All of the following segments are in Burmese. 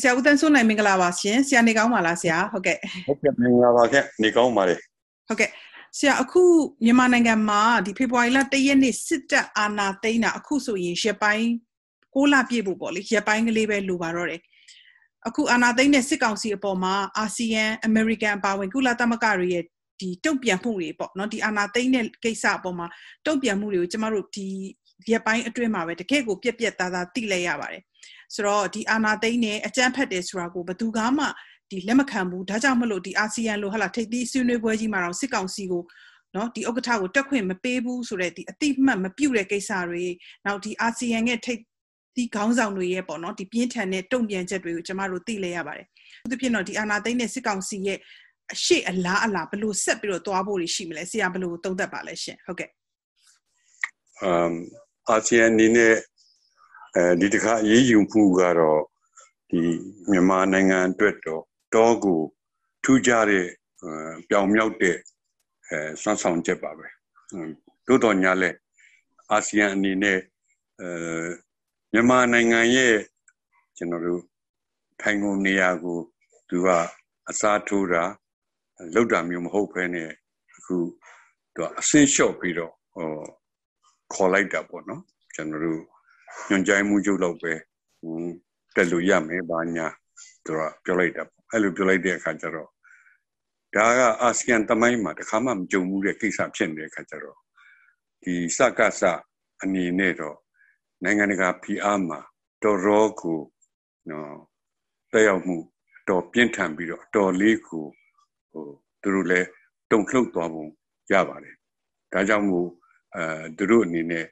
ဆရာဦးတန်းစိုးနိုင်မင်္ဂလာပါရှင်ဆရာနေကောင်းပါလားဆရာဟုတ်ကဲ့ဟုတ်ကဲ့မင်္ဂလာပါခင်နေကောင်းပါလေဟုတ်ကဲ့ဆရာအခုမြန်မာနိုင်ငံမှာဒီဖေဖော်ဝါရီလ၁ရက်နေ့စစ်တပ်အာဏာသိမ်းတာအခုဆိုရင်ရက်ပိုင်း6လပြည့်ဖို့ပေါ့လေရက်ပိုင်းကလေးပဲလိုပါတော့တယ်အခုအာဏာသိမ်းတဲ့စစ်ကောင်စီအပေါ်မှာအာဆီယံအမေရိကန်အပါအဝင်ကုလသမဂ္ဂတွေရဲ့ဒီတုံ့ပြန်မှုတွေပေါ့နော်ဒီအာဏာသိမ်းတဲ့ကိစ္စအပေါ်မှာတုံ့ပြန်မှုတွေကိုကျမတို့ဒီရက်ပိုင်းအတွင်းမှာပဲတကယ့်ကိုပြက်ပြက်သားသားသိလိုက်ရပါတယ် ဆိုတော့ဒီအာဏာသိမ်းနဲ့အကြမ်းဖက်တယ်ဆိုတာကိုဘယ်သူကမှဒီလက်မခံဘူးဒါကြောင့်မလို့ဒီအာဆီယံလိုဟာလာထိပ်သီးဆွေးနွေးပွဲကြီးမှာတော့စစ်ကောင်စီကိုနော်ဒီဥက္ကဋ္ဌကိုတက်ခွင့်မပေးဘူးဆိုတဲ့ဒီအတိမတ်မပြုတ်တဲ့ကိစ္စတွေနောက်ဒီအာဆီယံရဲ့ထိပ်ဒီခေါင်းဆောင်တွေရဲ့ပေါ့နော်ဒီပြင်းထန်တဲ့တုံ့ပြန်ချက်တွေကိုကျမတို့သိလဲရပါတယ်။သူဖြစ်တော့ဒီအာနာသိန်းတဲ့စစ်ကောင်စီရဲ့အရှိအလားအလားဘလို့ဆက်ပြီးတော့သွားဖို့ရှိမလဲဆရာဘလို့သုံးသပ်ပါလဲရှင်ဟုတ်ကဲ့။အမ်အာဆီယံနေနဲ့ အဲဒီတခါအရေးယူမှုကတော့ဒီမြန်မာနိုင်ငံအတွက်တော့တောကိုထူးခြားတဲ့ပြောင်မြောက်တဲ့အဲစွမ်းဆောင်ချက်ပါပဲတို့တော်ညာလဲအာဆီယံအနေနဲ့အဲမြန်မာနိုင်ငံရဲ့ကျွန်တော်တို့ထိုင်ကုန်နေရာကိုသူကအစားထိုးတာလောက်တာမျိုးမဟုတ်ဘဲနဲ့အခုသူကအဆင့်လျှော့ပြီးတော့ဟောခေါ်လိုက်တာပေါ့နော်ကျွန်တော်တို့ ညွန်ကြိုင်းမှုချုပ်တော့ပဲတက်လို့ရမယ်ဘာညာသူကပြောလိုက်တာပေါ့အဲ့လိုပြောလိုက်တဲ့အခါကျတော့ဒါကအာဆီယံတမိုင်းမှာတခါမှမကြုံဘူးတဲ့ကိစ္စဖြစ်နေတဲ့အခါကျတော့ဒီစကစအနေနဲ့တော့နိုင်ငံတကာဖိအားမှာတော်တော်ကိုနော်တက်ရောက်မှုတော်ပြင်းထန်ပြီးတော့တော်လေးကိုဟိုသူတို့လည်းတုံ့လှုပ်သွားပုံရပါတယ်ဒါကြောင့်မို့အဲသူတို့အနေနဲ့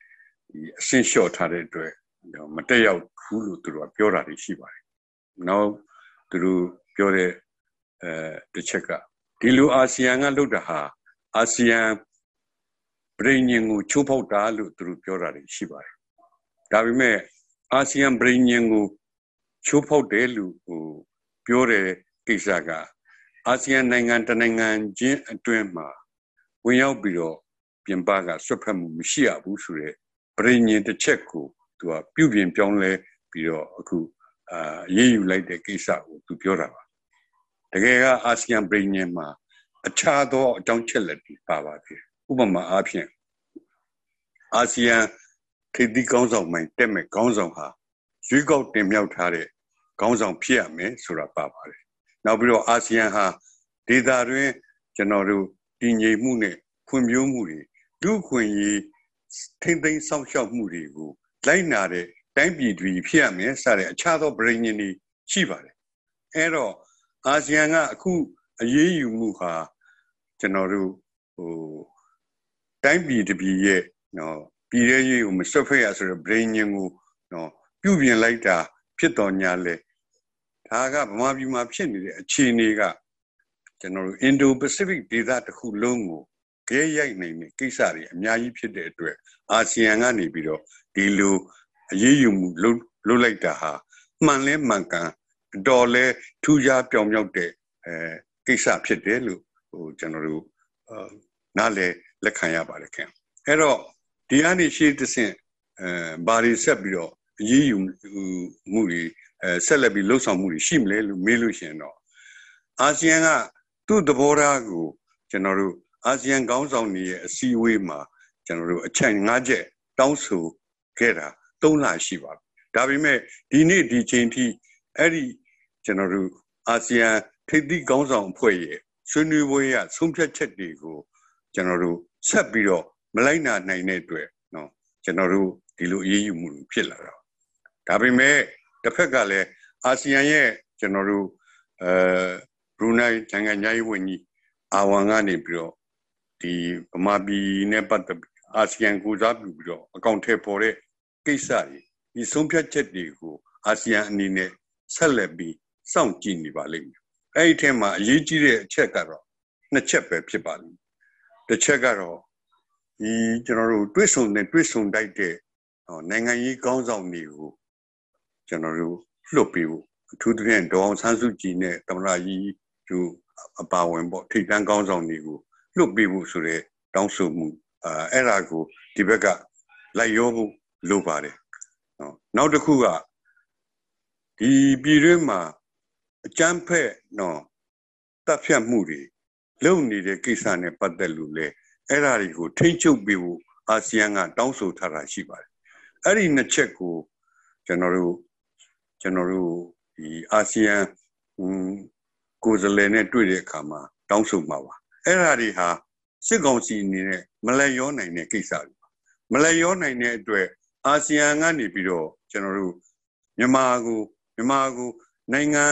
ဒီအဆင့်လျှော့ထားတဲ့အတွက်မတက်ရောက်ဘူးလို့သူတို့ကပြောတာတွေရှိပါတယ်နောက်သူတို့ပြောတဲ့အဲတစ်ချက်ကဒီလိုအာဆီယံကလုပ်တာဟာအာဆီယံပြည်ညင်ကိုချိုးဖောက်တာလို့သူတို့ပြောတာတွေရှိပါတယ်ဒါပေမဲ့အာဆီယံပြည်ညင်ကိုချိုးဖောက်တယ်လို့ဟိုပြောတဲ့ကိစ္စကအာဆီယံနိုင်ငံတနိုင်ငံချင်းအတွင်းမှာဝင်ရောက်ပြီးတော့ပြင်ပကဆွတ်ဖက်မှုမရှိရဘူးဆိုတဲ့ ပြည်ညင်တစ်ချက်ကိုသူကပြုပြင်ပြောင်းလဲပြီးတော့အခုအာရေးယူလိုက်တဲ့ကိစ္စကိုသူပြောတာပါတကယ်ကအာဆီယံပြည်ညင်မှာအခြားသောအကြောင်းချက်လက်တွေပါပါသေးဥပမာအားဖြင့်အာဆီယံခေတိကောင်းဆောင်မိုင်းတက်မဲ့ကောင်းဆောင်ဟာရွေးကောက်တင်မြှောက်ထားတဲ့ကောင်းဆောင်ဖြစ်ရမယ်ဆိုတာပါပါတယ်နောက်ပြီးတော့အာဆီယံဟာဒေသတွင်းကျွန်တော်တို့တည်ငြိမ်မှုနဲ့ဖွံ့ဖြိုးမှုတွေလူခွင့်ရေး ထိမ့်သိမ်းစောင့်ရှောက်မှုတွေကိုလိုက်နာတဲ့တိုင်းပြည်တွေဖြစ်ရမယ်စတဲ့အခြားသောပြည်ညင်တွေရှိပါတယ်အဲတော့အာဆီယံကအခုအရေးယူမှုဟာကျွန်တော်တို့ဟိုတိုင်းပြည်တစ်ပြည်ရဲ့နော်ပြည်ရဲ့ရေးကိုမဆွတ်ဖက်ရဆိုတော့ brain ညင်ကိုနော်ပြုပြင်လိုက်တာ ဖြစ်တော်ညာလဲဒါကဗမာပြည်မှာဖြစ်နေတဲ့အခြေအနေကကျွန်တော်တို့ Indo-Pacific ဒေသတစ်ခုလုံးကို ခဲရိုက်နိုင်တဲ့ကိစ္စတွေအများကြီးဖြစ်တဲ့အတွက်အာဆီယံကနေပြီးတော့ဒီလိုအရေးယူမှုလုပ်လုပ်လိုက်တာဟာမှန်လဲမှန်ကန်တော်လဲထူးခြားပြောင်မြောက်တဲ့အဲကိစ္စဖြစ်တယ်လို့ဟိုကျွန်တော်တို့နားလဲလက်ခံရပါတယ်ခင်အဲ့တော့ဒီအနေရှိသဖြင့်အဲဘာတွေဆက်ပြီးတော့အရေးယူမှုတွေအဲဆက်လက်ပြီးလှုပ်ဆောင်မှုတွေရှိမလဲလို့မေးလို့ရှိရင်တော့အာဆီယံကသူ့သဘောထားကိုကျွန်တော်တို့ အာဆီယံခေါင်းဆောင်တွေရဲ့အစည်းအဝေးမှာကျွန်တော်တို့အချက်၅ချက်တောင်းဆိုခဲ့တာ၃လရှိပါပြီဒါပေမဲ့ဒီနေ့ဒီချိန်ထိအဲ့ဒီကျွန်တော်တို့အာဆီယံထိပ်သီးခေါင်းဆောင်အဖွဲ့ရဲ့ဆွေးနွေးပွဲရဆုံးဖြတ်ချက်တွေကိုကျွန်တော်တို့ဆက်ပြီးတော့မလိုက်နာနိုင်တဲ့အတွက်နော်ကျွန်တော်တို့ဒီလိုအရေးယူမှုဖြစ်လာတာဒါပေမဲ့တစ်ဖက်ကလည်းအာဆီယံရဲ့ကျွန်တော်တို့အဲဘရူနိုင်းနိုင်ငံရေးဝန်ကြီးအာဝန်ကနေပြီးတော့ ဒီဗမာပြည်နဲ့ပတ်သက်အာဆီယံကိုစားပြုပြီးတော့အကောင့်ထဲပေါ်တဲ့ကိစ္စတွေဒီဆုံးဖြတ်ချက်တွေကိုအာဆီယံအနေနဲ့ဆက်လက်ပြီးစောင့်ကြည့်နေပါလိမ့်မယ်အဲ့ဒီထဲမှာအရေးကြီးတဲ့အချက်ကတော့နှစ်ချက်ပဲဖြစ်ပါလိမ့်မယ်တစ်ချက်ကတော့ဒီကျွန်တော်တို့တွစ်ဆုံနဲ့တွစ်ဆုံတိုက်တဲ့နိုင်ငံရေးကောင်းဆောင်တွေကိုကျွန်တော်တို့လွတ်ပေးဖို့အထူးသဖြင့်ဒေါအောင်ဆန်းစုကြည်နဲ့သမ္မတကြီးသူအပါဝင်ပေါ့ထိပ်တန်းကောင်းဆောင်တွေကို လွတ်ပေးဖို့ဆိုတဲ့တောင်းဆိုမှုအဲအဲ့ဒါကိုဒီဘက်ကလိုက်ရောဖို့လိုပါတယ်နော်နောက်တစ်ခုကဒီဒီပြည်တွင်းမှာအကြမ်းဖက်နော်တပ်ဖြတ်မှုတွေလုံနေတဲ့ကိစ္စနဲ့ပတ်သက်လို့လေအဲ့ဓာတွေကိုထိမ့်ချုပ်ပေးဖို့အာဆီယံကတောင်းဆိုထားတာရှိပါတယ်အဲ့ဒီနှစ်ချက်ကိုကျွန်တော်တို့ကျွန်တော်တို့ဒီအာဆီယံကိုယ်စားလှယ်နဲ့တွေ့တဲ့အခါမှာတောင်းဆိုမှာပါ အဲ့ဓာတွေဟာစစ်ကောင်စီအနေနဲ့မလဲရောနိုင်တဲ့ကိစ္စတွေမလဲရောနိုင်တဲ့အတွက်အာဆီယံကနေပြီးတော့ကျွန်တော်တို့မြန်မာကိုမြန်မာကိုနိုင်ငံ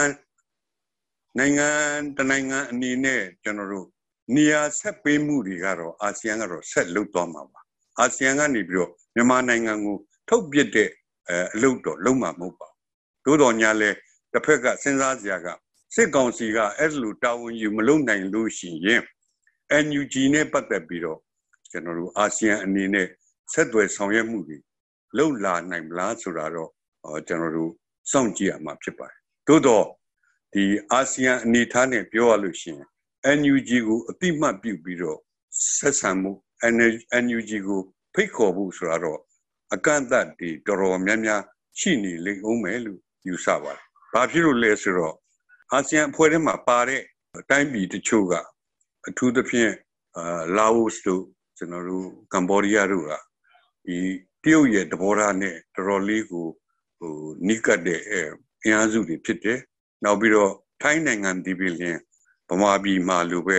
နိုင်ငံတနိုင်ငံအနေနဲ့ကျွန်တော်တို့နေရာဆက်ပေးမှုတွေကတော့အာဆီယံကတော့ဆက်လုပ်သွားမှာပါအာဆီယံကနေပြီးတော့မြန်မာနိုင်ငံကိုထုတ်ပစ်တဲ့အလုပ်တော့လုံးမှာမဟုတ်ပါဘူးသို့တော်ညာလဲတစ်ဖက်ကစဉ်းစားစရာကစစ်ကောင်စီကအဲ့လိုတာဝန်ယူမလုပ်နိုင်လို့ရှိရင် NUG နဲ့ပတ်သက်ပြီးတော့ကျွန်တော်တို့အာဆီယံအနေနဲ့ဆက်သွယ်ဆောင်ရွက်မှုတွေလှုပ်လာနိုင်မလားဆိုတာတော့ကျွန်တော်တို့စောင့်ကြည့်ရမှာဖြစ်ပါတယ်သို့တော့ဒီအာဆီယံအနေထားနဲ့ပြောရလို့ရှိရင် NUG ကိုအတိမတ်ပြုပြီးတော့ဆက်ဆံမှု NUG ကိုဖိတ်ခေါ်ဖို့ဆိုတာတော့အကန့်အသတ်တွေတော်တော်များများရှိနေလိမ့်အောင်မယ်လို့ယူဆပါတယ်။ဘာဖြစ်လို့လဲဆိုတော့အာဆီယံအဖွဲ့ထဲမှာပါတဲ့အတိုင်းပြည်တချို့က အထူးသဖြင့်အာလာအိုတို့ကျွန်တော်တို့ကမ္ဘောဒီးယားတို့ကဒီတရုတ်ရဲ့တဘောထားနဲ့တော်တော်လေးကိုဟိုနိကတ်တဲ့အင်အားစုတွေဖြစ်တယ်။နောက်ပြီးတော့ထိုင်းနိုင်ငံဒီပင်လင်ဗမာပြည်မှာလိုပဲ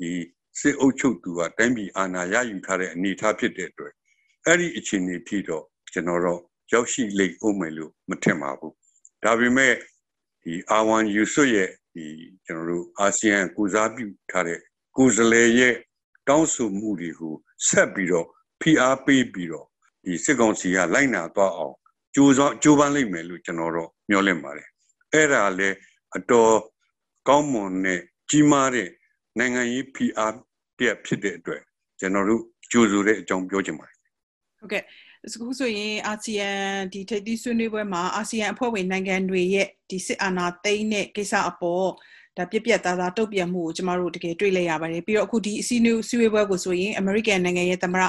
ဒီစစ်အုပ်ချုပ်သူကတိုင်းပြည်အာဏာရယူထားတဲ့အနေအထားဖြစ်တဲ့အတွက်အဲ့ဒီအခြေအနေထိတော့ကျွန်တော်တော့ရောက်ရှိလိမ့်ဦးမယ်လို့မထင်ပါဘူးဒါပေမဲ့ဒီအာဝန်ယူဆွရဲ့ဒီကျွန်တော်တို့အာဆီယံကုစားပြုထားတဲ့ ကိုယ်စားလှယ်ရဲ့တောင်းဆိုမှုတွေကိုဆက်ပြီးတော့ဖိအားပေးပြီးတော့ဒီစစ်ကောင်စီကလိုက်နာသွားအောင်ကြိုးစားကြိုးပမ်းလိမ့်မယ်လို့ကျွန်တော်တော့မျှော်လင့်ပါတယ်အဲ့ဒါလည်းအတော်ကောင်းမွန်တဲ့ကြီးမားတဲ့နိုင်ငံရေးဖိအားတက်ဖြစ်တဲ့အတွက်ကျွန်တော်တို့ကြိုးဆိုတဲ့အကြောင်းပြောချင်ပါတယ်ဟုတ်ကဲ့အခုဆိုရင်အာဆီယံဒီထိပ်သီးဆွေးနွေးပွဲမှာအာဆီယံအဖွဲ့ဝင်နိုင်ငံတွေရဲ့ဒီစစ်အာဏာသိမ်းတဲ့ကိစ္စအပေါ် ဒါပြက်ပြက်သားသားတုတ်ပြန်မှုကိုကျမတို့တကယ်တွေ့လိုက်ရပါတယ်ပြီးတော့အခုဒီအစည်းအဝေးပွဲကိုဆိုရင် American နိုင်ငံရဲ့သမ္မတ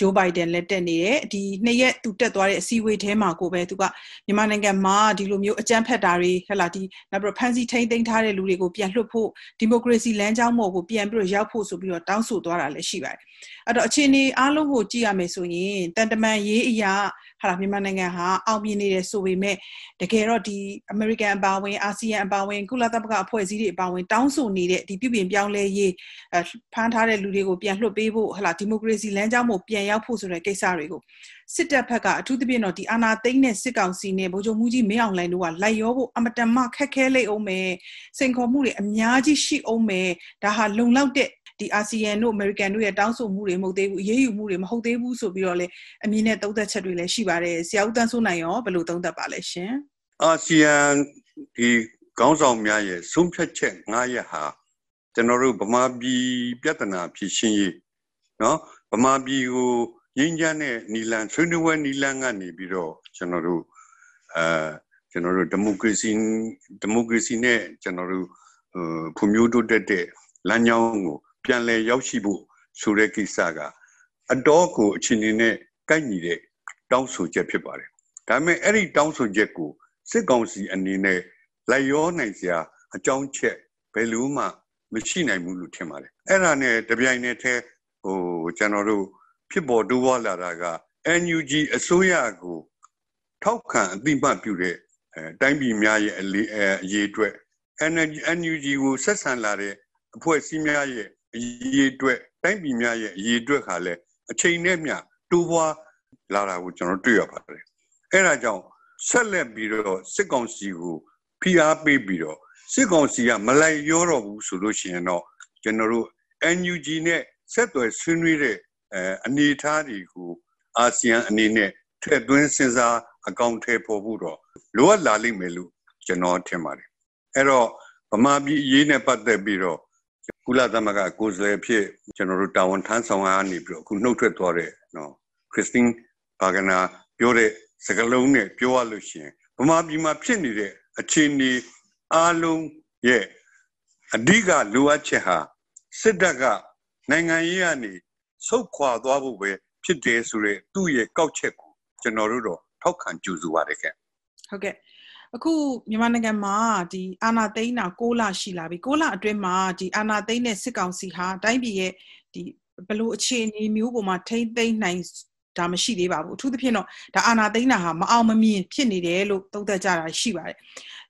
ဂျိုးဘိုင်ဒန်လက်တက်နေတယ်ဒီနှစ်ရက်သူတက်သွားတဲ့အစည်းအဝေးထဲမှာကိုပဲသူကမြန်မာနိုင်ငံမှာဒီလိုမျိုးအကြမ်းဖက်တာတွေဟဲ့လားဒီနောက်ပြီးဖန်စီထိန်းသိမ်းထားတဲ့လူတွေကိုပြန်လွှတ်ဖို့ဒီမိုကရေစီလမ်းကြောင်းပေါ်ကိုပြန်ပြီးတော့ရောက်ဖို့ဆိုပြီးတော့တောင်းဆိုသွားတာလည်းရှိပါတယ်အဲ့တော့အခြေအနေအားလုံးကိုကြည့်ရမယ်ဆိုရင်တန်တမန်ရေးအရာ ဟာမြန်မာနိုင်ငံဟာအောင်မြင်နေတယ်ဆိုပေမဲ့တကယ်တော့ဒီ American အပါဝင်အာဆီယံအပါဝင်ကုလသမဂ္ဂအဖွဲ့အစည်းတွေအပါဝင်တောင်းဆိုနေတဲ့ဒီပြည်ပြင်ပြောင်းလဲရေးဖမ်းထားတဲ့လူတွေကိုပြန်လွှတ်ပေးဖို့ဟလာဒီမိုကရေစီလမ်းကြောင်းကိုပြန်ရောက်ဖို့ဆိုတဲ့ကိစ္စတွေကိုစစ်တပ်ဘက်ကအထူးသဖြင့်တော့ဒီအာဏာသိမ်းတဲ့စစ်ကောင်စီနဲ့ဗိုလ်ချုပ်မှုကြီးမင်းအောင်လှိုင်တို့ကလိုက်ရောဖို့အမတန်မှခက်ခဲလိမ့်အောင်မယ်စိန်ခေါ်မှုတွေအများကြီးရှိအောင်မယ်ဒါဟာလုံလောက်တဲ့ ဒီအာဆီယံတို့အမေရိကန်တို့ရဲ့တောင်းဆိုမှုတွေမဟုတ်သေးဘူးအရေးယူမှုတွေမဟုတ်သေးဘူးဆိုပြီးတော့လေအမြင်နဲ့သုံးသပ်ချက်တွေလည်းရှိပါတယ်ဆရာဦးတန်းစိုးနိုင်ရောဘယ်လိုသုံးသပ်ပါလဲရှင်အာဆီယံဒီခေါင်းဆောင်များရဲ့ဆုံးဖြတ်ချက်၅ရက်ဟာကျွန်တော်တို့ဗမာပြည်ပြဿနာဖြေရှင်းရေးနော်ဗမာပြည်ကိုငြိမ်းချမ်းတဲ့နီလန်ဆွေးနွေးပွဲနီလန်ကနေပြီးတော့ကျွန်တော်တို့အဲကျွန်တော်တို့ဒီမိုကရေစီဒီမိုကရေစီနဲ့ကျွန်တော်တို့ဖွံ့ဖြိုးတိုးတက်တဲ့လမ်းကြောင်းကို ပြန်လည်ရောက်ရှိဖို့ဆိုတဲ့ကိစ္စကအတော်ကိုအချင်းချင်းနဲ့ကိုက်ညီတဲ့တောင်းဆိုချက်ဖြစ်ပါတယ်။ဒါပေမဲ့အဲ့ဒီတောင်းဆိုချက်ကိုစစ်ကောင်စီအနေနဲ့လိုက်ရောနိုင်စရာအကြောင်းချက်ဘယ်လိုမှမရှိနိုင်ဘူးလို့ထင်ပါတယ်။အဲ့ဒါနဲ့တပြိုင်နက်တည်းဟိုကျွန်တော်တို့ဖြစ်ပေါ်တိုးပွားလာတာက NUG အစိုးရကိုထောက်ခံအတိမတ်ပြုတဲ့အဲတိုင်းပြည်များရဲ့အလေးအရေးအတွက် NUG ကိုဆက်ဆံလာတဲ့အဖွဲ့အစည်းများရဲ့ အရေးအတွက်တိုင်းပြည်များရဲ့အရေးအတွက်ခါလဲအချိန်နဲ့မျှတိုးပွားလာတာကိုကျွန်တော်တွေ့ရပါတယ်အဲ့ဒါကြောင့်ဆက်လက်ပြီးတော့စစ်ကောင်စီကိုဖိအားပေးပြီးတော့စစ်ကောင်စီကမလိုက်ရောတော့ဘူးဆိုလို့ရှိရင်တော့ကျွန်တော်တို့ NUG နဲ့ဆက်သွယ်ဆွေးနွေးတဲ့အဲအနေအထားတွေကိုအာဆီယံအနေနဲ့ထည့်သွင်းစဉ်းစားအကောင့်ထဲပေါ်ဖို့တော့လိုအပ်လာလိမ့်မယ်လို့ကျွန်တော်ထင်ပါတယ်အဲ့တော့ဗမာပြည်အရေးနဲ့ပတ်သက်ပြီးတော့ ကုလသမဂ္ဂကိုယ်စားလှယ်ဖြစ်ကျွန်တော်တို့တာဝန်ထမ်းဆောင်ရနေပြီးတော့အခုနှုတ်ထွက်သွားတဲ့နော်ခရစ်စတင်းဘာဂနာပြောတဲ့စကားလုံးနဲ့ပြောရလို့ရှိရင်ဗမာပြည်မှာဖြစ်နေတဲ့အခြေအနေအားလုံးရဲ့အဓိကလိုအပ်ချက်ဟာစစ်တပ်ကနိုင်ငံရေးကနေဆုတ်ခွာသွားဖို့ပဲဖြစ်တယ်ဆိုတဲ့သူ့ရဲ့ကောက်ချက်ကိုကျွန်တော်တို့တော့ထောက်ခံကြိုဆိုပါတယ်ခင်ဟုတ်ကဲ့ အခုမြန်မာနိုင်ငံမှာဒီအာနာသိန်းတာ6လရှိလာပြီ6လအတွင်းမှာဒီအာနာသိန်းတဲ့စစ်ကောင်စီဟာတိုင်းပြည်ရဲ့ဒီဘလို့အခြေအနေမျိုးပေါ်မှာထိမ့်သိမ့်နိုင်ဒါမရှိသေးပါဘူးအထူးသဖြင့်တော့ဒါအာနာသိန်းတာဟာမအောင်မမြင်ဖြစ်နေတယ်လို့သုံးသပ်ကြတာရှိပါတယ်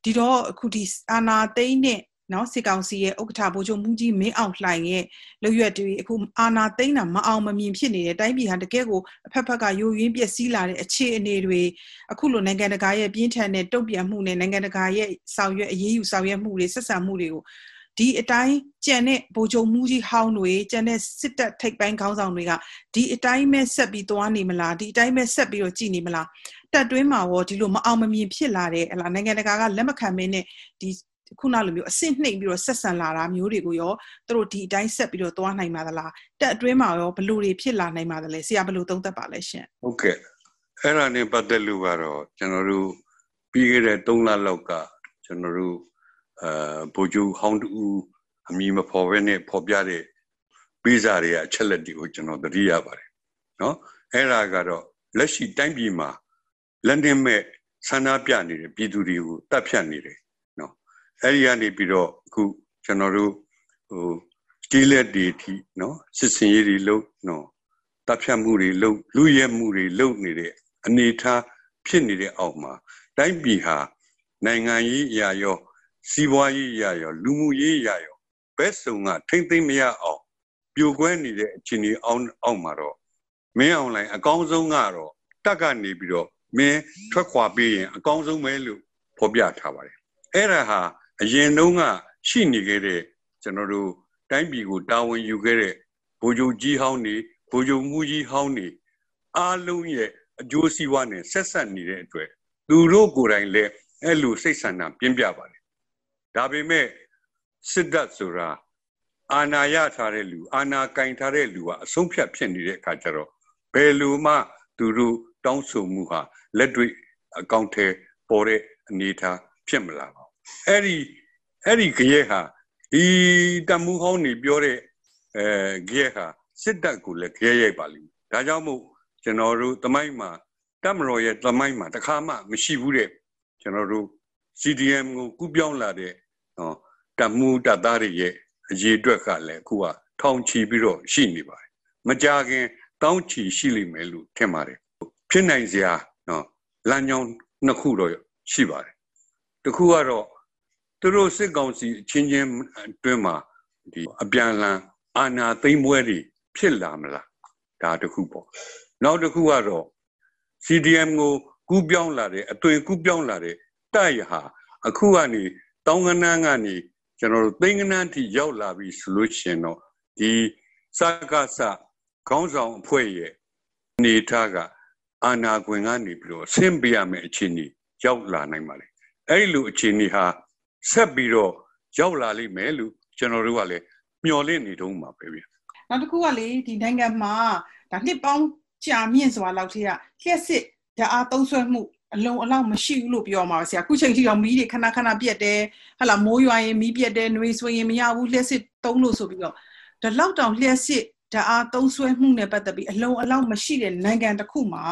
ဒီတော့အခုဒီအာနာသိန်းတဲ့ နော်စစ်ကောင်စီရဲ့ဥက္ကဋ္ဌဗိုလ်ချုပ်မူကြီးမင်းအောင်လှိုင်ရဲ့လွရွက်တွေအခုအာနာသိန်းတာမအောင်မမြင်ဖြစ်နေတယ်တိုင်းပြည်ဟာတကယ်ကိုအဖက်ဖက်ကယိုယွင်းပျက်စီးလာတဲ့အခြေအနေတွေအခုလိုနိုင်ငံတကာရဲ့ပြင်းထန်တဲ့တုံ့ပြန်မှုနဲ့နိုင်ငံတကာရဲ့ဆောင်ရွက်အရေးယူဆောင်ရွက်မှုတွေဆက်ဆံမှုတွေကိုဒီအတိုင်းကြံတဲ့ဗိုလ်ချုပ်မှုကြီးဟောင်းတွေကြံတဲ့စစ်တပ်ထိပ်ပိုင်းခေါင်းဆောင်တွေကဒီအတိုင်းပဲဆက်ပြီးသွားနေမလားဒီအတိုင်းပဲဆက်ပြီးတော့ကြည်နေမလားတက်တွင်းမှာရောဒီလိုမအောင်မမြင်ဖြစ်လာတဲ့ဟလာနိုင်ငံတကာကလက်မခံမင်းနဲ့ဒီ ခုနလိုမျိုးအဆင့်နှိမ်ပြီးတော့ဆက်ဆံလာတာမျိုးတွေကိုရောသူတို့ဒီအတိုင်းဆက်ပြီးတော့သွားနိုင်ပါသလားတက်အတွင်းမှာရောဘလို့တွေဖြစ်လာနိုင်ပါသလဲဆရာဘလို့သုံးသပ်ပါလဲရှင်ဟုတ်ကဲ့အဲ့ဒါနဲ့ပတ်သက်လို့ကတော့ကျွန်တော်တို့ပြီးခဲ့တဲ့3လလောက်ကကျွန်တော်တို့အဲဗိုလ်ချုပ်ဟောင်းတူအမည်မဖော်ဘဲနဲ့ဖော်ပြတဲ့ပေးစာတွေအချက်လက်တွေကိုကျွန်တော်သတိရပါတယ်နော်အဲ့ဒါကတော့လက်ရှိတိုင်းပြည်မှာလက်နက်မဲ့ဆန္ဒပြနေတဲ့ပြည်သူတွေကိုတပ်ဖြတ်နေတယ် အဲ့ဒီကနေပြီးတော့အခုကျွန်တော်တို့ဟိုတီးလက်တွေထိနော်စစ်စင်ရေးတွေလုပ်နော်တပ်ဖြတ်မှုတွေလုပ်လူရဲမှုတွေလုပ်နေတဲ့အနေထားဖြစ်နေတဲ့အောက်မှာတိုင်းပြည်ဟာနိုင်ငံရေးအရာရောစီးပွားရေးအရာရောလူမှုရေးအရာရောဘက်စုံကထိမ့်သိမ့်မရအောင်ပြိုကွဲနေတဲ့အခြေအနေအောက်အောက်မှာတော့မင်းအောင်လိုင်းအကောင်းဆုံးကတော့တက်ကနေပြီးတော့မင်းထွက်ခွာပေးရင်အကောင်းဆုံးပဲလို့ဖော်ပြထားပါတယ်အဲ့ဒါဟာ အရင်တုန်းကရှိနေခဲ့တဲ့ကျွန်တော်တို့တိုင်းပြည်ကိုတာဝန်ယူခဲ့တဲ့ဗိုလ်ချုပ်ကြီးဟောင်းနေဗိုလ်ချုပ်မှုကြီးဟောင်းနေအားလုံးရဲ့အကျိုးစီးပွားနဲ့ဆက်ဆက်နေတဲ့အတွက်သူတို့ကိုယ်တိုင်လည်းအဲ့လိုစိတ်ဆန္ဒပြင်းပြပါတယ်ဒါပေမဲ့စစ်တပ်ဆိုတာအာဏာရထားတဲ့လူအာဏာကင်ထားတဲ့လူကအဆုံးဖြတ်ဖြစ်နေတဲ့အခါကျတော့ဘယ်လိုမှသူတို့တောင်းဆိုမှုဟာလက်တွေ့အကောင့်ထဲပေါ်တဲ့အနေအထားဖြစ်မလာပါ အဲ့ဒီအဲ့ဒီကြရဲ့ဟာဒီတမှုဟောင်းနေပြောတဲ့အဲကြရဲ့ဟာစစ်တပ်ကိုလည်းကြရဲ့ရိုက်ပါလိမ့်မယ်ဒါကြောင့်မို့ကျွန်တော်တို့တမိုင်းမှာတမတော်ရဲ့တမိုင်းမှာတခါမှမရှိဘူးတဲ့ကျွန်တော်တို့ CDM ကိုကူးပြောင်းလာတဲ့ဟောတမှုတသားတွေရဲ့အရေးအတွက်ကလည်းအခုကထောင်ချီပြီးတော့ရှိနေပါတယ်မကြခင်တောင်းချီရှိလိမ့်မယ်လို့ထင်ပါတယ်ဖြစ်နိုင်စရာနော်လမ်းကြောင်းနှစ်ခုတော့ရှိပါတယ်တခုကတော့ သူတို့စစ်ကောင်စီအချင်းချင်းအတွင်းမှာဒီအပြန်လန်အာဏာသိမ်းပွဲတွေဖြစ်လာမလားဒါတခုပေါ့နောက်တစ်ခုကတော့ CDM ကိုကူးပြောင်းလာတဲ့အသွင်ကူးပြောင်းလာတဲ့တိုက်ဟာအခုကနေတောင်းကနန်းကနေကျွန်တော်တို့သိန်းကနန်းထိရောက်လာပြီဆိုလို့ရှင်တော့ဒီစကားစခေါင်းဆောင်အဖွဲ့ရဲ့အနေထားကအာနာခွင်ကနေပြီးတော့ဆင်းပြရမယ့်အခြေအနေရောက်လာနိုင်ပါလေအဲ့ဒီလိုအခြေအနေဟာ ဆက်ပြီးတော့ရောက်လာလိမ့်မယ်လို့ကျွန်တော်တို့ကလည်းမျှော်လင့်နေတုန်းပါပဲဗျနောက်တစ်ခုကလေဒီနိုင်ငံမှာဒါနှစ်ပေါင်းကြာမြင့်စွာလောက်ထိကလျှက်စစ်ဓာတ်အားသုံးစွဲမှုအလုံးအလောက်မရှိဘူးလို့ပြောမှာပါဆရာအခုချိန်ထိတော့မီးတွေခဏခဏပြက်တယ်ဟလာမိုးရွာရင်မီးပြက်တယ်နှွေးဆိုရင်မရဘူးလျှက်စစ်သုံးလို့ဆိုပြီးတော့ဒါလောက်တောင်လျှက်စစ်ဓာတ်အားသုံးစွဲမှုနဲ့ပတ်သက်ပြီးအလုံးအလောက်မရှိတဲ့နိုင်ငံတစ်ခုမှာ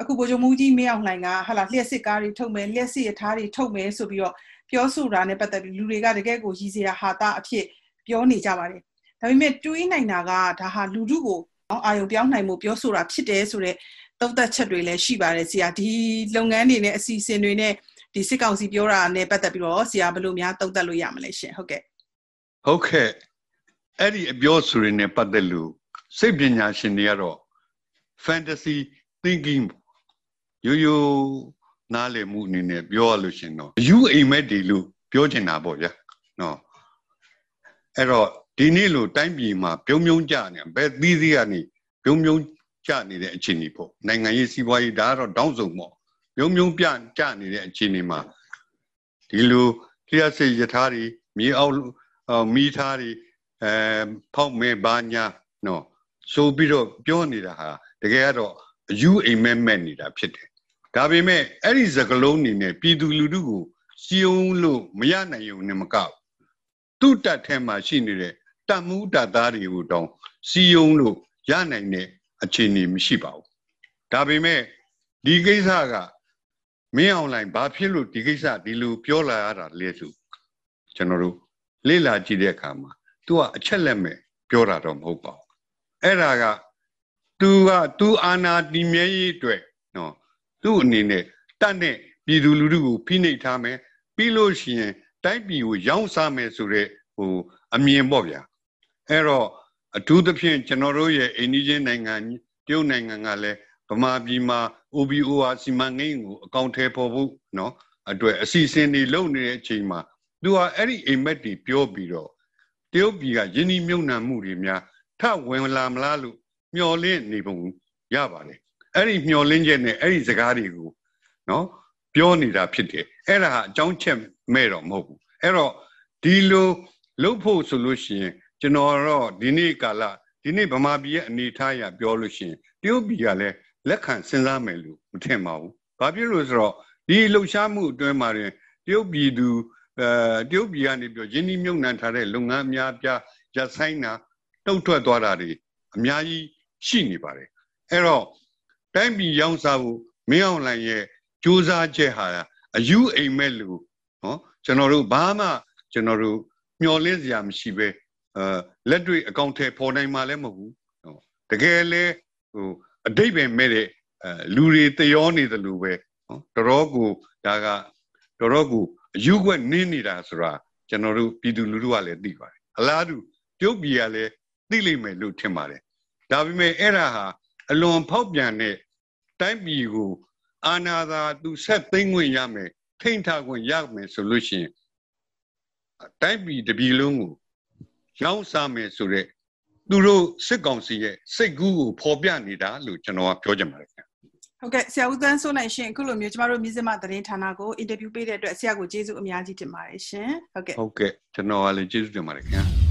အခုဗိုလ်ချုပ်မူကြီးမင်းအောင်လှိုင်ကဟာလာလျှက်စစ်ကားတွေထုတ်မယ်လျှက်စစ်ရထားတွေထုတ်မယ်ဆိုပြီးတော့ ပြောဆိုတာနဲ့ပတ်သက်ပြီးလူတွေကတကယ်ကိုရည်စရာဟာတာအဖြစ်ပြောနေကြပါတယ်ဒါပေမဲ့တွေးနိုင်တာကဒါဟာလူထုကိုအာယုံပြောင်းနိုင်မှုပြောဆိုတာဖြစ်တယ်ဆိုတော့သုံးသက်ချက်တွေလည်းရှိပါတယ်ဆရာဒီလုပ်ငန်းတွေနဲ့အစီအစဉ်တွေနဲ့ဒီစစ်ကောင်စီပြောတာနဲ့ပတ်သက်ပြီးတော့ဆရာဘယ်လိုများသုံးသက်လို့ရမလဲရှင်ဟုတ်ကဲ့ဟုတ်ကဲ့အဲ့ဒီအပြောဆိုရင်နဲ့ပတ်သက်လို့စိတ်ပညာရှင်တွေကတော့ fantasy thinking ရိုးရိုး နားလည်မှုအနေနဲ့ပြောရလို့ရှင်တော့ယူအိမ်မက်ဒီလို့ပြောချင်တာပေါ့ဗျာနော်အဲ့တော့ဒီနေ့လိုတိုင်းပြည်မှာပြုံးပြုံးကြနေဘယ်သီးသီးကနေပြုံးပြုံးကြနေတဲ့အခြေအနေပေါ့နိုင်ငံရေးစီးပွားရေးဒါကတော့တောင်းစုံပေါ့ပြုံးပြုံးပြကြနေတဲ့အခြေအနေမှာဒီလိုလျှက်စစ်ယထာတွေမြေအောက်မိသားတွေအဲဖောက်မဲဘာညာနော်ဆိုပြီးတော့ပြောနေတာဟာတကယ်ကတော့အယူအိမ်မက်မက်နေတာဖြစ်တယ် ဒါပေမဲ့အဲ့ဒီစကလုံးနေနဲ့ပြည်သူလူထုကိုစီယုံလို့မရနိုင်ုံနဲ့မကသူ့တက်ထဲမှာရှိနေတဲ့တတ်မှုတတ်သားတွေကိုတောင်းစီယုံလို့ရနိုင်တဲ့အခြေအနေမရှိပါဘူးဒါပေမဲ့ဒီကိစ္စက မင်းအောင်လိုင်းဘာဖြစ်လို့ဒီကိစ္စဒီလိုပြောလာရတာလဲဆိုကျွန်တော်တို့လေ့လာကြည့်တဲ့အခါမှာ तू ကအချက်လက်မဲ့ပြောတာတော့မဟုတ်ပါဘူးအဲ့ဒါက तू က तू အာနာတီမြဲရေးအတွက်နော် သူ့အနေနဲ့တတ်တဲ့ပြည်သူလူထုကိုဖိနှိပ်ထားမယ်ပြီးလို့ရှိရင်တိုက်ပြည်ကိုရောင်းစားမယ်ဆိုတဲ့ဟိုအမြင်ပေါ့ဗျာအဲ့တော့အထူးသဖြင့်ကျွန်တော်တို့ရဲ့အိန္ဒိယနိုင်ငံတရုတ်နိုင်ငံကလည်းဗမာပြည်မှာ OBOR စီမံကိန်းကိုအကောင့်ထဲပေါ်ဖို့နော်အတွက်အစီအစဉ်တွေလုပ်နေတဲ့အချိန်မှာသူကအဲ့ဒီအိမ်မက်တွေပြောပြီးတော့တရုတ်ပြည်ကယင်းဒီမြုံနှံမှုတွေများထဝင်လာမလားလို့မျှော်လင့်နေပုံရပါတယ် အဲ့ဒီမျှော်လင့်ချက်နဲ့အဲ့ဒီစကားတွေကိုနော်ပြောနေတာဖြစ်တယ်အဲ့ဒါဟာအကြောင်းချက်မဲ့တော့မဟုတ်ဘူးအဲ့တော့ဒီလိုလုပ်ဖို့ဆိုလို့ရှိရင်ကျွန်တော်တော့ဒီနေ့ကာလဒီနေ့ဗမာပြည်ရဲ့အနေထားအရပြောလို့ရှိရင်တရုတ်ပြည်ကလည်းလက်ခံစဉ်းစားမယ်လို့မထင်ပါဘူး။ဘာဖြစ်လို့ဆိုတော့ဒီလှုပ်ရှားမှုအတွင်းမှာတရုတ်ပြည်သူအဲတရုတ်ပြည်ကနေပြောရင်းနှီးမြှုပ်နှံထားတဲ့လုပ်ငန်းအများပြားရဆိုင်တာတုတ်ထွက်သွားတာတွေအများကြီးရှိနေပါတယ်။အဲ့တော့ တိုင်းပြည်ရောင်းစားဖို့မင်းအောင်လှိုင်ရဲ့စူးစမ်းချက်ဟာအယူအိမ်မဲ့လို့နော်ကျွန်တော်တို့ဘာမှကျွန်တော်တို့မျှော်လင့်စရာမရှိပဲအဲလက်တွေ့အကောင့်ထဲပေါ်နိုင်မှလည်းမဟုတ်ဘူးနော်တကယ်လဲဟိုအတိတ်ပဲမဲ့တဲ့အဲလူတွေတယောနေတယ်လို့ပဲနော်တော်တော်ကိုဒါကတော်တော်ကိုအယူွက်နင်းနေတာဆိုတာကျွန်တော်တို့ပြည်သူလူထုကလည်းသိပါတယ်အလားတူတရုတ်ပြည်ကလည်းသိလိမ့်မယ်လို့ထင်ပါတယ်ဒါပေမဲ့အဲ့ဒါဟာ အလွန်ဖောက်ပြန်တဲ့တိုင်းပြည်ကိုအာနာသာသူဆက်သိမ့်ခွင့်ရမယ်ထိန်ထားခွင့်ရမယ်ဆိုလို့ရှိရင်တိုင်းပြည်တပြည်လုံးကိုရောင်းစားမယ်ဆိုတဲ့သူတို့စစ်ကောင်စီရဲ့စိတ်ကူးကိုဖော်ပြနေတာလို့ကျွန်တော်ကပြောချင်ပါတယ်ခင်ဗျဟုတ်ကဲ့ဆရာဦးသန်းစိုးနိုင်ရှင်အခုလိုမျိုးကျမတို့မြစ်စမသတင်းဌာနကိုအင်တာဗျူးပေးတဲ့အတွက်ဆရာကိုကျေးဇူးအများကြီးတင်ပါတယ်ရှင်ဟုတ်ကဲ့ဟုတ်ကဲ့ကျွန်တော်ကလည်းကျေးဇူးတင်ပါတယ်ခင်ဗျာ